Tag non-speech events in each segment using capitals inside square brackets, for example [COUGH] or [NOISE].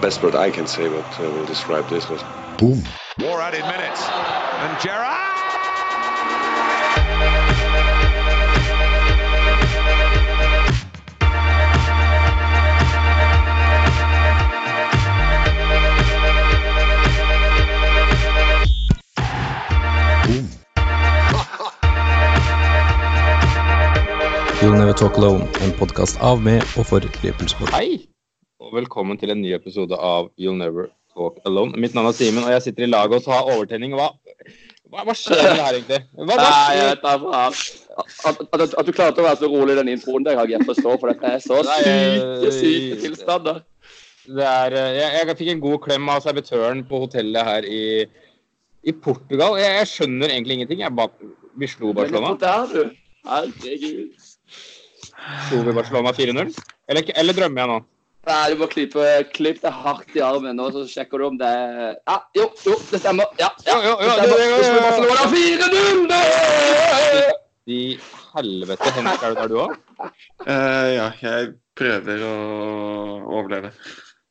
the best word I can say what uh, will describe this was boom. More added minutes. And Gerrard! You'll Never Talk Alone, en podkast av, med og for Liverpool-sport. Hei, og velkommen til en ny episode av You'll Never Talk Alone. Mitt navn er Simen, og jeg sitter i laget og har overtenning. Hva, hva, hva skjer det her, egentlig? Hva, hva Nei, jeg tar da. At, at, at, du klarte å være så rolig i den introen der, har jeg forstår, for dette er så syke, syke tilstander. Det er, eh, jeg, jeg fikk en god klem av servitøren på hotellet her i, i Portugal. Jeg, jeg skjønner egentlig ingenting. Jeg bare, vi slo Barcelona. der, du? Herregud. Slo vi Barcelona 4-0? Eller, eller drømmer jeg nå? Nei, du må klippe, klippe deg hardt i armen nå, så sjekker du om det Ja, jo, jo, det stemmer. Ja, ja. ja, ja, ja! det stemmer. ja, ja, 4-0! I helvete, Henrik, er du der du òg? Uh, ja, jeg prøver å overleve.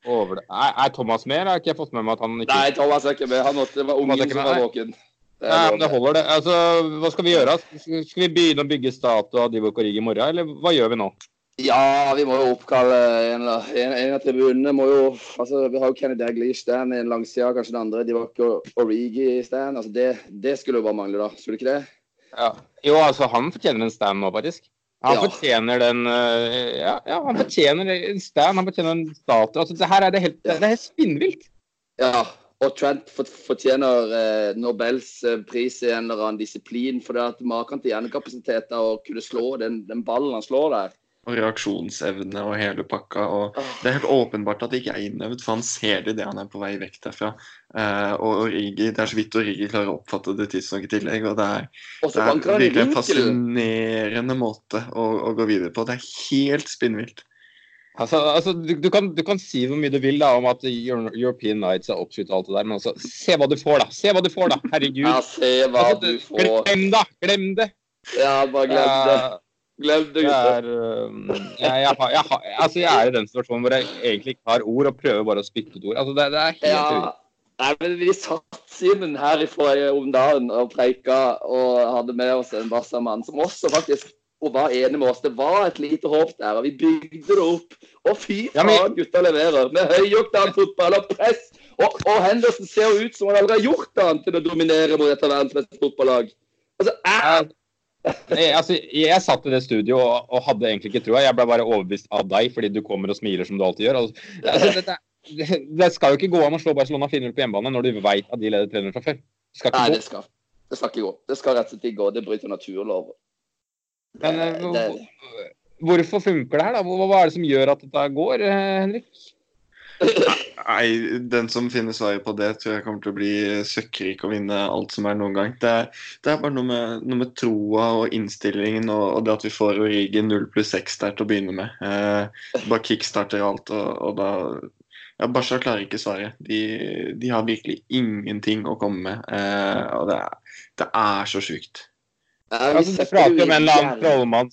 Er, er Thomas med, eller har ikke jeg fått med meg at han ikke Nei, Thomas er ikke med. Han måtte, det var er ungen som var våken. Det Nei, men det holder, det. Altså, hva skal vi gjøre? Skal vi begynne å bygge statue av Divok Origi i morgen, eller hva gjør vi nå? Ja, vi må jo oppkalle en, en, en av tribunene. må jo, altså Vi har jo Kenny Daglish stand i en langside, kanskje den andre. De var ikke Origi stand. altså det, det skulle jo bare mangle, da. Skulle det ikke det? Ja. Jo, altså, han fortjener en stand nå, faktisk. Han Ja. fortjener den øh, ja, ja, han fortjener en stand, han fortjener en statue. Altså, det her er det helt, det er helt spinnvilt. Ja. Og Trent fortjener eh, Nobels eh, pris i en eller annen disiplin. For det at maken til hjernekapasitet å kunne slå den, den ballen han slår der. Og reaksjonsevne og hele pakka. Og det er helt åpenbart at det ikke er innøvd, for han ser det idet han er på vei vekk derfra. Uh, og Origi, Det er så vidt Origi klarer å oppfatte det tidsnok i tillegg. og det er, det er virkelig en fascinerende måte å, å gå videre på. Det er helt spinnvilt. Altså, altså du, du, kan, du kan si hvor mye du vil da om at European Nights er oppskytt og alt det der, men altså, se hva du får, da. Se hva du får, da. Herregud. Ja, se hva Altså, du får. Glem da! Glem det! Ja, bare glem det. Ja, Glem det, gutter. er, jeg, jeg, har- jeg, altså jeg er i den situasjonen hvor jeg egentlig ikke har ord, og prøver bare å spytte ut ord. Altså det, det er helt Ja. uvirkelig. Nei, men Vi satt Simen her i om dagen og preika og hadde med oss en Barca-mann som også faktisk og var enig med oss. Det var et lite håp der, og vi bygde det opp. Og fy Ja, men- gutta leverer. Med høyoktan fotball og press. Og, og Henderson ser ut som han aldri har gjort annet til å dominere mot et av verdens beste fotballag. Altså, æ, Jeg, altså, jeg satt i det studioet og, og hadde egentlig ikke trua. Jeg ble bare overbevist av deg fordi du kommer og smiler som du alltid gjør. Altså, altså, det, det, det skal jo ikke gå an å slå Barcelona 4-0 på hjemmebane når du veit at de leder 3-0 fra før. Det skal Nei, ikke det gå. skal, det skal ikke gå. Det skal rett og slett ikke gå. Det bryter naturloven. Men eh, Det- det- hvorfor funker det her, da? Hva, hva er det som gjør at dette går, eh, Henrik? Nei, den som finner svaret på det, tror jeg kommer til å bli søkkrik og vinne alt som er noen gang. Det er, det er bare noe med, noe med troa og innstillingen og, og det at vi får Origi 0 pluss 6 der til å begynne med. Eh, bare kickstarter alt, og, og da ja, Barca klarer ikke svaret. De, de har virkelig ingenting å komme med. Eh, og det er, det er så sjukt. Ja, vi Altså, prater med en eller annen trollmann.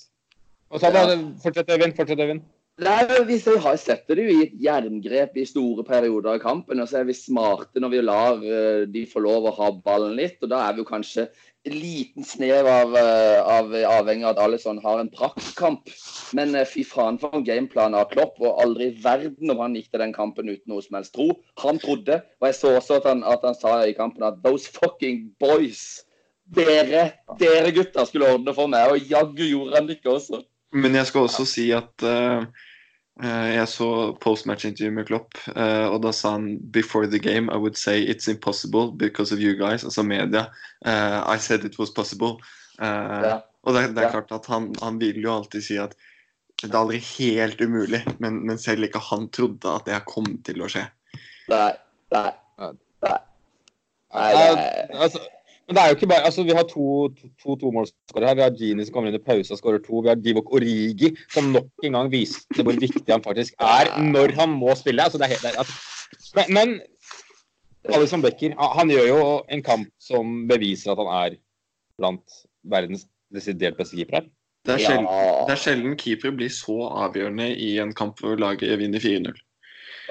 Og så, Ja. da, Fortsett, Øyvind. Fortsett, Øyvind. Nei, hvis Vi har- setter det jo i et jerngrep i store perioder av kampen. og så er vi smarte når vi lar eh, de få lov å ha ballen litt. og Da er vi jo kanskje en liten snev av, eh, av avhengig av at Alison har en praktkamp. Men eh, fy faen for en gameplan av Klopp. Og aldri i verden om han gikk til den kampen uten noe som helst tro. Han trodde, og jeg så også at han, at han sa i kampen at 'those fucking boys'. Dere, dere gutter skulle ordne for meg, og jaggu gjorde han det ikke også. Men jeg skal også si at eh, eh, jeg så postmatch-intervju med Klopp, uh, og da sa han 'Before the game, I would say it's impossible because of you guys', altså media. Uh, I said it was possible. Eh, Ja. Og det, det er Ja. klart at han, han vil jo alltid si at det er aldri helt umulig, men, men selv ikke han trodde at det kom til å skje. Nei, nei, nei. nei. Nei, det altså, men det er jo ikke bare, altså Vi har to, to, to tomålsskårere her. Vi har Gini som kommer inn i pause og skårer to. Vi har Divok Origi som nok en gang viste hvor viktig han faktisk er når han må spille. altså det er helt, det er, altså, Men, men Alison Becker han, gjør jo en kamp som beviser at han er blant verdens desidert beste keepere. Det er, Ja. sjelden, det er sjelden keepere blir så avgjørende i en kamp hvor laget vinner 4-0.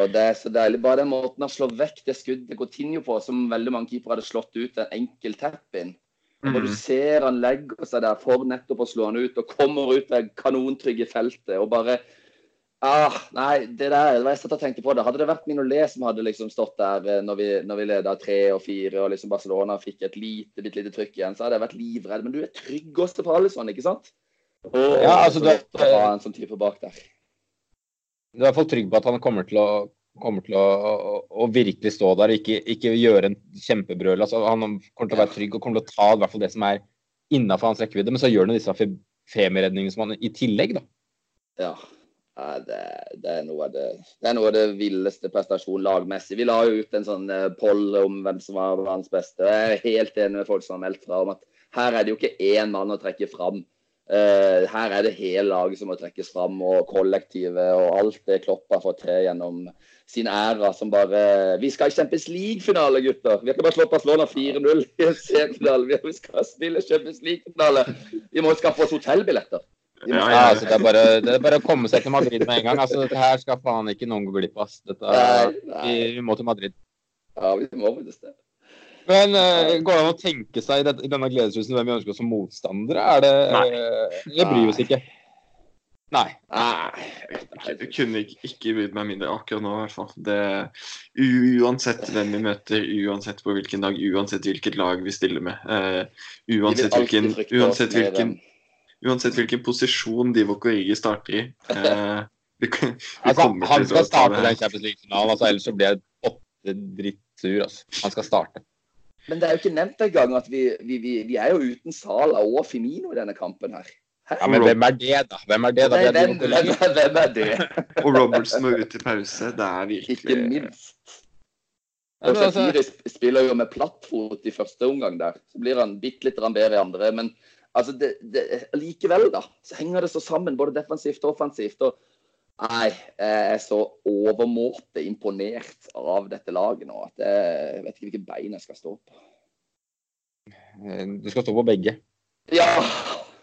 Og det er så deilig. Bare den måten han slår vekk det skuddet Coutinho på, som veldig mange keepere hadde slått ut en enkel tap-in. Og du Mm. ser han legger seg der for nettopp å slå han ut, og kommer ut det kanontrygge feltet og bare Ah, nei, det der det var jeg satt og tenkte på det. Hadde det vært Minolet som hadde liksom stått der eh, når vi, når vi leda tre og fire, og liksom Barcelona fikk et lite bitte lite trykk igjen, så hadde jeg vært livredd. Men du er tryggeste på Alisson, ikke sant? Og, Ja, altså, så det- ha en sånn type bak der. Du er i hvert fall trygg på at han kommer til å, kommer til å, å, å virkelig stå der og ikke, ikke gjøre en kjempebrøl. Altså, han kommer til å være trygg og kommer til å ta i hvert fall det som er innafor hans rekkevidde. Men så gjør han disse fe- femiredningene som han i tillegg, da. Ja. Det, det, er noe av det, det er noe av det villeste prestasjonen lagmessig. Vi la jo ut en sånn eh, poll om hvem som var hans beste. Jeg er helt enig med folk som har meldt fra om at her er det jo ikke én mann å trekke fram. Eh, her er det hele laget som må trekkes fram, og kollektivet og alt det Klopp har fått til gjennom sin æra som bare Vi skal i Champions League-finale, gutter! Vi har ikke bare slått Barcelona 4-0 i en semifinale. Vi- skal spille Champions League-finale. Vi må skaffe oss hotellbilletter. Ja, Ja, Ja, altså, det, er bare, det er bare å komme seg til Madrid med en gang. Altså, dette her skal faen ikke noen gå glipp av. vi, vi må til Madrid. Ja, vi må faktisk det. Men uh, går det an å tenke seg i, det, i denne gledesrusen hvem vi ønsker oss som motstandere? Er det uh, Det bryr vi oss ikke? Nei. Nei. Du kunne ikke, ikke brydd meg mindre akkurat nå, i hvert fall. Det, uansett hvem vi møter, uansett på hvilken dag, uansett hvilket lag vi stiller med. uh, uansett, hvilken, uansett, hvilken, uansett hvilken posisjon Divok Origi starter i. eh, vi, vi [LAUGHS] Altså, han skal starte den Champions League-finalen, altså, ellers så blir jeg åtte drittsur. Altså. Han skal starte. Men det er jo ikke nevnt engang at vi, vi, vi, vi er jo uten Sala og Femino i denne kampen her. Ja, Men hvem er det, da? Hvem er det, da? Nei, Det er hvem, hvem, hvem er det? Og Robertson må ut i pause. Det er virkelig Ikke minst. Og altså- spiller jo med plattfot i første omgang der. Så blir han bitte litt bedre i andre. Men altså, det, det, likevel, da, så henger det så sammen, både defensivt og offensivt. og Nei, jeg er så overmåte imponert av dette laget nå at jeg vet ikke hvilke bein jeg skal stå på. Eh, Du skal stå på begge. Ja,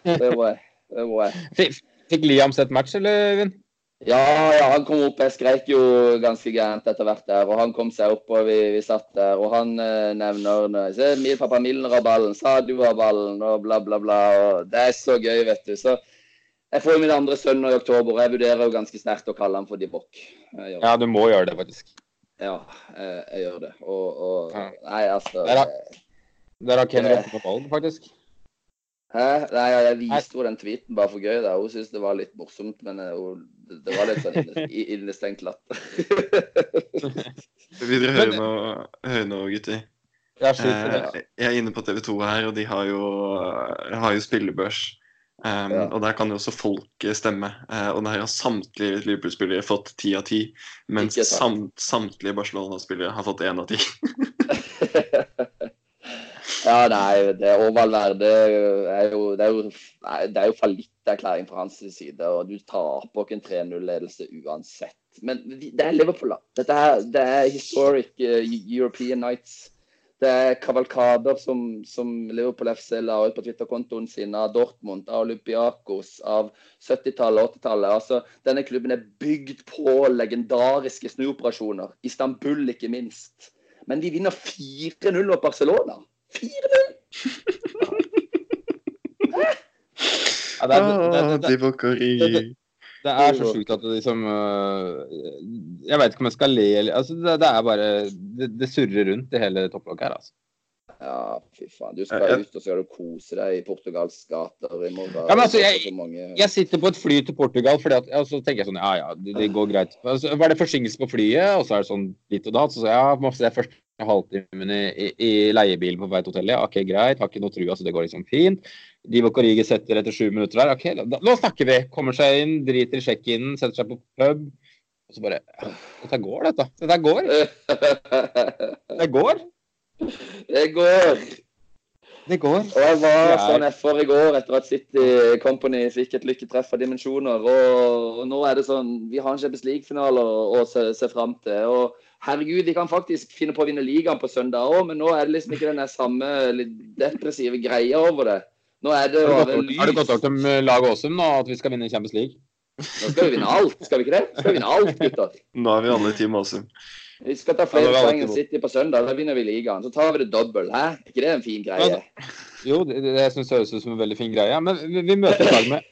det må jeg. Det må jeg. Fikk Liam sett match, eller, Øyvind? Ja, ja, han kom opp. Jeg skreik jo ganske gærent etter hvert der. Og han kom seg opp, og vi, vi satt der. Og han eh, nevner Se, min pappa Milner har ballen, Sadio har ballen, og bla, bla, bla. Og det er så gøy, vet du. Så jeg får jo min andre sønn nå i oktober, og jeg vurderer jo ganske sterkt å kalle han for Dibok. Ja, du må gjøre det, faktisk. Ja, jeg, jeg gjør det. Og, og Ja. Nei, altså Der har- Der har Ken rett på ballen, faktisk. Hæ? Nei, jeg viste henne den tweeten bare for gøy. da. Hun syntes det var litt morsomt, men eh, hun, det- var litt sånn [LAUGHS] innestengt latter. [LAUGHS] Vil dere høre noe, høre noe gutter? Eh, jeg er inne på TV 2 her, og de har jo, har jo spillebørs. Um, Ja. Og der kan jo også folket stemme. Uh, og der har samtlige Liverpool-spillere fått ti av ti. Mens samt, samtlige Barcelona-spillere har fått én av ti. [LAUGHS] Ja, nei, det og er jo Det er jo, det er jo fallitterklæring fra hans side. og Du taper ikke en 3-0-ledelse uansett. Men det er Liverpool, da. Dette her, Det er historic uh, European Nights. Det er kavalkader som, som Liverpool FC la ut på Twitter-kontoen sin av Dortmund, av Olympiakos, av 70-tallet og 80-tallet. Altså, denne klubben er bygd på legendariske snuoperasjoner. Istanbul, ikke minst. Men de vinner 4-0 mot Barcelona. 4-0! [LAUGHS] Ja, det, det, det, det, Divock Origi. Det- er så sjukt at det liksom øh, Jeg veit ikke om jeg skal le eller altså, det, det er bare det, det surrer rundt i hele topplokket her, altså. Ja, fy faen. Du skal ut og så skal du kose deg i Portugals gater i morgen. Ja, men altså, jeg- Så. Jeg sitter på et fly til Portugal, fordi at, og så tenker jeg sånn Ja, ja, det, det går greit. Altså, var det forsinkelse på flyet, og så er det sånn litt og datt. Så sa jeg ja, må se første halvtimen i, i, leiebilen på vei til hotellet. OK, greit. Har ikke noe trua, så det går liksom fint. Divok Origi setter etter sju minutter der. OK, da, nå snakker vi. Kommer seg inn, driter i sjekk-in, setter seg på pub. Og så bare Dette går, dette. Dette går. [LAUGHS] Det går. det går. Det går. Og jeg var sånn FR i går etter at City Company fikk et lykketreff av dimensjoner. Og, nå er det sånn Vi har en Champions League-finale å se, se fram til. Og herregud, de kan faktisk finne på å vinne ligaen på søndag òg, men nå er det liksom ikke den samme litt depressive greia over det. Nå er det Har du gått bare over- har du gått over til laget Åsum nå, at vi skal vinne Champions League? Nå skal vi vinne alt, skal vi ikke det? Skal vi vinne alt, gutter? Nå er vi alle Team Åsum. Vi skal ta flere er poeng enn City på søndag. Da vinner vi ligaen. Så tar vi det dobbel, Hæ? Er ikke det en fin greie? Jo, det, det jeg synes det høres ut som en veldig fin greie. Men vi, vi møter et lag med,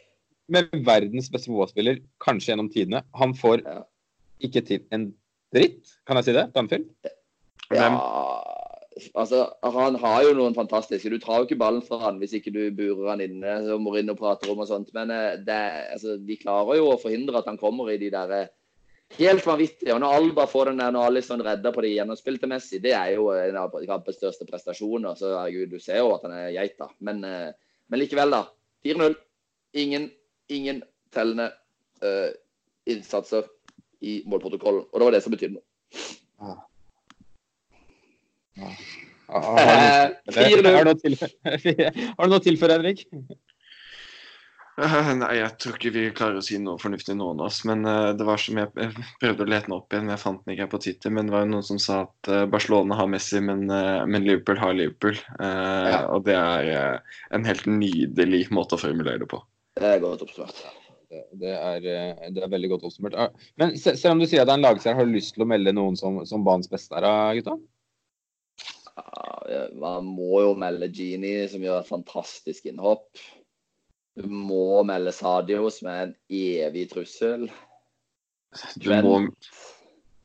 med verdens beste fotballspiller, kanskje gjennom tidene. Han får Ja. ikke til en dritt, kan jeg si det? Danfjell? Ja, altså, han har jo noen fantastiske Du tar jo ikke ballen fra han hvis ikke du burer han inne, som Mourinho prater om og sånt. Men eh, det, altså, de klarer jo å forhindre at han kommer i de der eh, helt vanvittige. Og når Alba får den der når Alison redder på det gjennomspilte Messi, det er jo en av kampens største prestasjoner. Så herregud, du ser jo at han er geita. Men, eh, men likevel, da. 4-0. Ingen, ingen tellende uh, innsatser i målprotokollen. Og det var det som betydde noe. Har du noe- 4-0. har du til- har du noe til [LAUGHS] for [LAUGHS] Henrik? Eh, Nei, jeg tror ikke vi klarer å si noe fornuftig noen av oss. Men eh, det var som jeg, jeg prøvde å lete den opp igjen, men jeg fant den ikke her på Twitter. Men det var jo noen som sa at eh, Barcelona har Messi, men, eh, men Liverpool har Liverpool. Eh, Ja. Og det er eh, en helt nydelig måte å formulere det på. Det er godt oppsummert. Det, er, eh, det er veldig godt oppsummert. Ah, Men selv om du sier at det er en lagseier, har du lyst til å melde noen som, som banens beste her, gutta? Ja, man må jo melde Genie, som gjør et fantastisk innhopp. Du må melde Sadio, som er en evig trussel. Du må,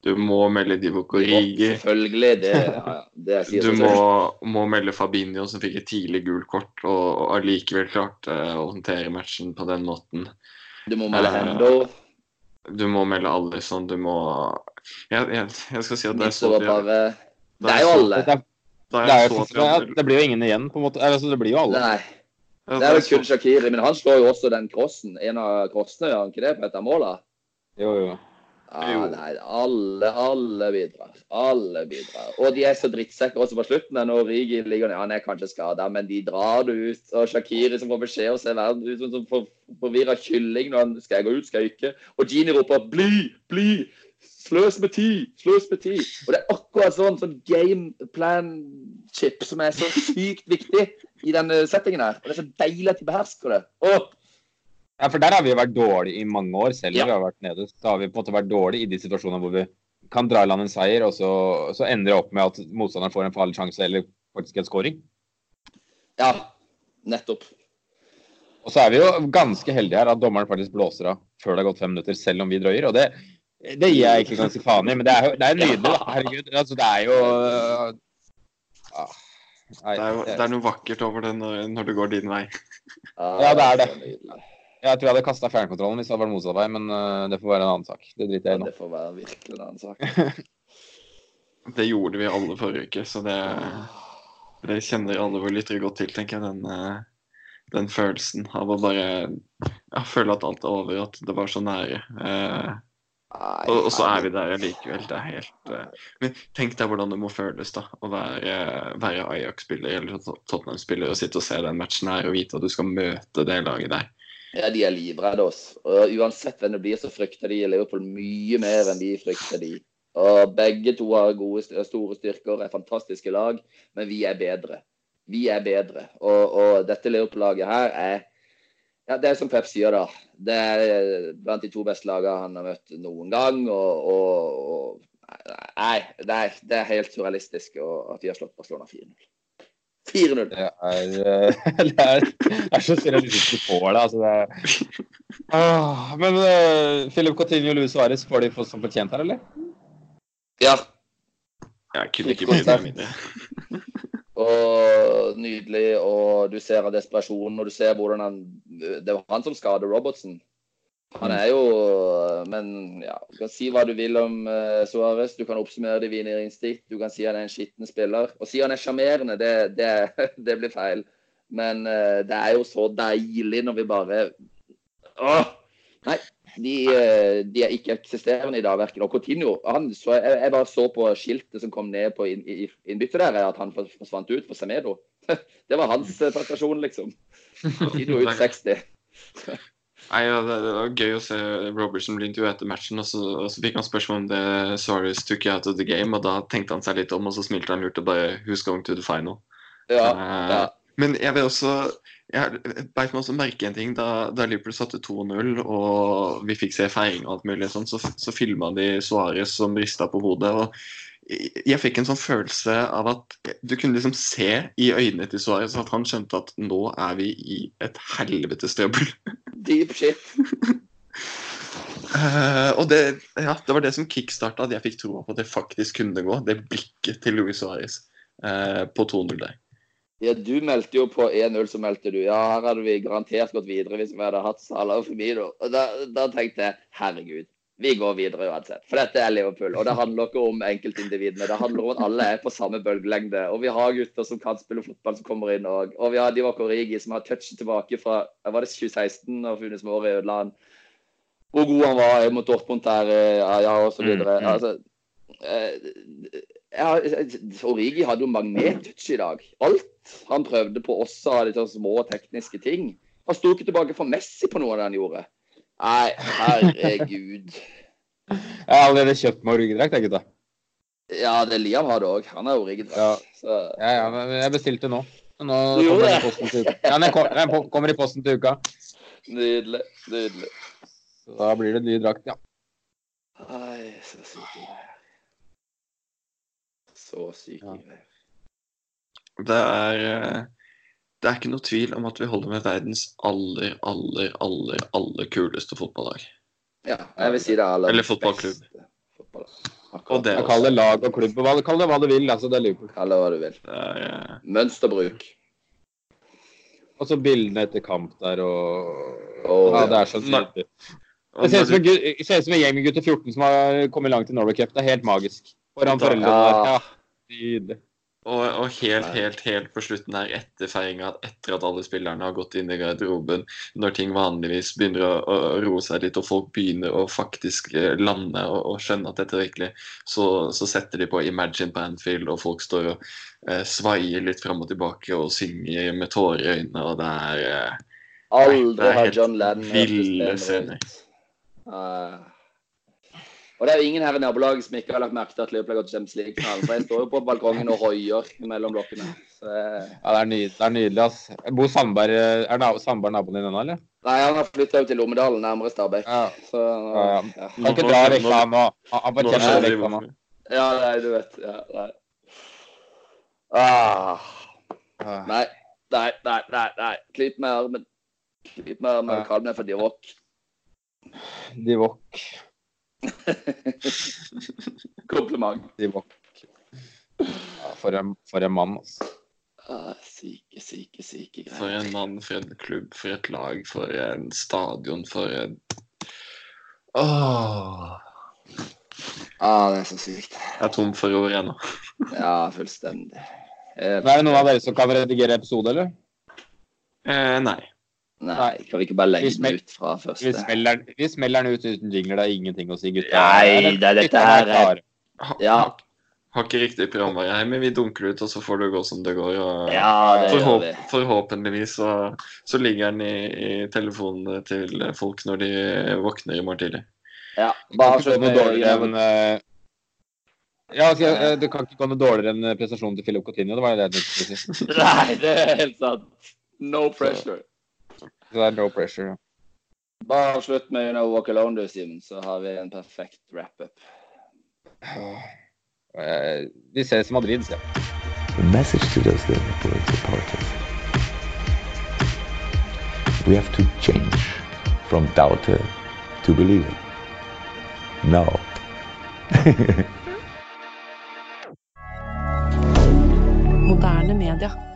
du må melde Divock Origi. Selvfølgelig. Det, ja, det sier Du må, må melde Fabinho, som fikk et tidlig gult kort, og, og allikevel klarte å håndtere matchen på den måten. Du må melde Eh, Hendo. Du må melde Alison, du må jeg, jeg, jeg skal si at det er så bare Det er jo alle. Er, er er, det blir jo ingen igjen, på en måte. Altså, det blir jo alle. Nei, det er jo kun Shakiri. Men han slår jo også den crossen. En av crossene, gjør han ikke det, på et av måla? Jo, jo. Ja, nei, alle, alle bidrar. Alle bidrar. Og de er så drittsekker også på slutten. Når Rigi ligger ned, han er kanskje skada, men de drar det ut. Og Shakiri som får beskjed og ser verden ut som for, forvirra kylling når han skal jeg gå ut, skal jeg ikke. Og Gini roper 'bli, bli'. Sløs med tid, sløs med tid. Og det er akkurat sånn, sånn game plan-chip som er så sykt viktig i denne settingen her. Og det er så deilig at de behersker det. Åh, Ja, for der har vi jo vært dårlige i mange år, selv om Ja. vi har vært nede. Da har vi på en måte vært dårlige i de situasjonene hvor vi kan dra i land en seier, og så, så ender det opp med at motstanderen får en farlig sjanse eller faktisk en scoring. ja, nettopp. Og så er vi jo ganske heldige her at dommeren faktisk blåser av før det har gått fem minutter, selv om vi drøyer. Og det, det gir jeg egentlig ganske faen i, men det er jo det er nydelig. da. Herregud. Altså, det er jo ah, nei, Det er, det er noe vakkert over det når, når det går din vei. Ja, det er det. Jeg tror jeg hadde kasta fjernkontrollen hvis det hadde vært motsatt vei, men uh, det får være en annen sak. Det driter jeg i nå. Det får være virkelig en annen sak. [LAUGHS] Det gjorde vi alle forrige uke, så det, det kjenner alle våre lyttere godt til, tenker jeg. Den, eh, den følelsen av å bare ja, føle at alt er over, at det var så nære. Uh, Nei, og, og så er vi der likevel. Det er helt uh, Men tenk deg hvordan det må føles da, å være, være Ajax-spiller eller Tottenham-spiller og sitte og se den matchen her og vite at du skal møte det laget der. Ja, de er livredde oss. Og uansett hvem det blir, så frykter de Liverpool mye mer enn vi frykter de. Og begge to har gode, st- store styrker, er fantastiske lag, men vi er bedre. Vi er bedre. Og, og dette Liverpool-laget her er ja, Det er som Pep sier, da. Det er blant de to beste lagene han har møtt noen gang. Og, og, og Nei, det er, det er helt surrealistisk at vi har slått Barcelona 4-0. 4-0. Det eh, [LAUGHS] det det er så surrealistisk du får det. Altså det ah, men uh, Philip Coutinho og Luis Suárez, får de fått som fortjent her, eller? Ja, Jeg kunne ikke bry meg mindre. Og nydelig, og du ser av desperasjonen, og du ser hvordan han Det var han som skader Robertson. Han er jo Men ja, du kan si hva du vil om uh, Suárez. Du kan oppsummere det i vinnerinstinkt. Du kan si han er en skitten spiller. Å si han er sjarmerende, det, det, [LAUGHS] det blir feil. Men uh, det er jo så deilig når vi bare Åh! Nei, de, uh, de er ikke eksisterende i dag, verken. Og Coutinho han, så jeg, jeg bare så på skiltet som kom ned på inn- innbyttet der, at han forsvant ut for Semedo. [LAUGHS] Det var hans prestasjon, liksom. [LAUGHS] Coutinho ut 60. Nei, ja, det, det var gøy å se Robertson bli intervjuet etter matchen, og så, og så fikk han spørsmål om det Suarez took out of the game, og da tenkte han seg litt om, og så smilte han lurt og bare Who's going to the final? Ja, uh, ja. Men jeg vil også jeg beit meg også merke en ting. Da, da Liverpool satte 2-0 og vi fikk se feiring og alt mulig sånn, så, så filma de Suárez som rista på hodet. og jeg fikk en sånn følelse av at du kunne liksom se i øynene til Suárez at han skjønte at nå er vi i et helvetes trøbbel. [LAUGHS] Deep shit. Uh, og det, ja, det var det som kickstarta at jeg fikk troa på at det faktisk kunne gå. Det blikket til Luis Suárez uh, på 200 der. Ja, Du meldte jo på 1-0, så meldte du ja, her hadde vi garantert gått videre hvis vi hadde hatt Salah og Femino. Og da, da tenkte jeg herregud, vi går videre uansett. For dette er Liverpool. Og det handler ikke om enkeltindividene. Det handler om at alle er på samme bølgelengde. Og vi har gutter som kan spille fotball, som kommer inn òg. Og vi har Divak Origi, som har touchet tilbake fra var det 2016 og funnet som året i ødeland hvor god han var mot Dortmund der, ja, ja og så videre. Mm, mm. Altså, eh, ja, Origi hadde jo magnettouch i dag. Alt han prøvde på også av de små tekniske ting. Han sto ikke tilbake for Messi på noe av det han gjorde. Nei, herregud. [LAUGHS] Jeg har allerede kjøpt meg Origi-drakt, jeg, gutta. Ja, det Liam har det òg. Han er Origi-drakt. Ja. Ja, ja, men jeg bestilte nå. Nå kommer den, i posten til uka. Ja, den kommer i posten til uka. Nydelig. Nydelig. Så da blir det ny drakt, ja. Ai, så sykt Så sykt ja. Det er eh, Det er ikke noe tvil om at vi holder med verdens aller, aller, aller, aller kuleste fotballag. Ja, jeg vil si det er aller Eller fotballklubb. Og det Kall det lag og klubb. Kall det hva du vil. altså det er Liverpool. Kall det hva du vil. Ja, ja. Mønsterbruk. Og så bildene etter kamp der og oh, Ja, det er så nydelig. Det ser ut som, en gjeng med gutter 14 som har kommet langt i Norway Cup. Det er helt magisk. Foran foreldrene der. Ja, og, og, helt, helt, helt på slutten her, etter feiringa, etter at alle spillerne har gått inn i garderoben, når ting vanligvis begynner å, å, roe seg litt og folk begynner å faktisk eh, lande og, og skjønne at dette er virkelig, så, så, setter de på Imagine på Anfield, og folk står og eh, svaier litt fram og tilbake og synger med tårer i øynene, og det er eh, Aldri har John Lennon ville scener. Uh, og det er jo ingen her i nabolaget som ikke har lagt merke til at Liverpool har gått Champions League-finalen. For jeg står jo på balkongen og hoier mellom blokkene. Så, ja, det er nydelig. Det er nydelig ass. Bor Sandberg, er nab Sandberg naboen din ennå, eller? Nei, han har flytta ut til Lommedalen, nærmere Stabæk. Ja. Så, ja, ja. ja. Kan ikke dra vekk fra nå. Han fortjener vekk fra nå. Ja, nei, du vet. Ja, nei. Ah. Nei, nei, nei, nei. nei. Klyp med armen. Klyp med armen. Kall meg for Divok. Divok. [LAUGHS] Kompliment. Ja, for, en, for en mann, altså. Ah, syke, syke, syke greier. For en mann, for en klubb, for et lag, for en stadion, for en Åh. Ah, det er så sykt. Jeg er tom for ord ennå. [LAUGHS] ja, fullstendig. Er det noen av dere som kan redigere episode, eller? Eh, nei. Nei, kan vi ikke bare legge den ut fra første? Vi smeller, vi smeller den ut uten jingler, det er ingenting å si, gutta. Nei, det er dette her er ja. Har ikke riktig programvare her, men vi dunker ut, og så får det gå som det går. Og ja, det forhåp gjør vi. Forhåpentligvis så, så ligger den i, i telefonen til folk når de våkner i morgen tidlig. Ja, bare slutt med dårligere enn uh, ja, altså, uh, Det kan ikke gå noe dårligere enn prestasjonen til Philip Coutinho. Det var det jeg tenkte å si. [LAUGHS] Nei, det er helt sant. No pressure. Så. Så det er no pressure. Bare slutt med you know, Walk Alone, du, Simen, så har vi en perfekt wrap-up. Uh, vi ses i Madrid, sier jeg. The message to those Liverpool supporters. We have to change from doubter to believer. No. [LAUGHS] Moderne media.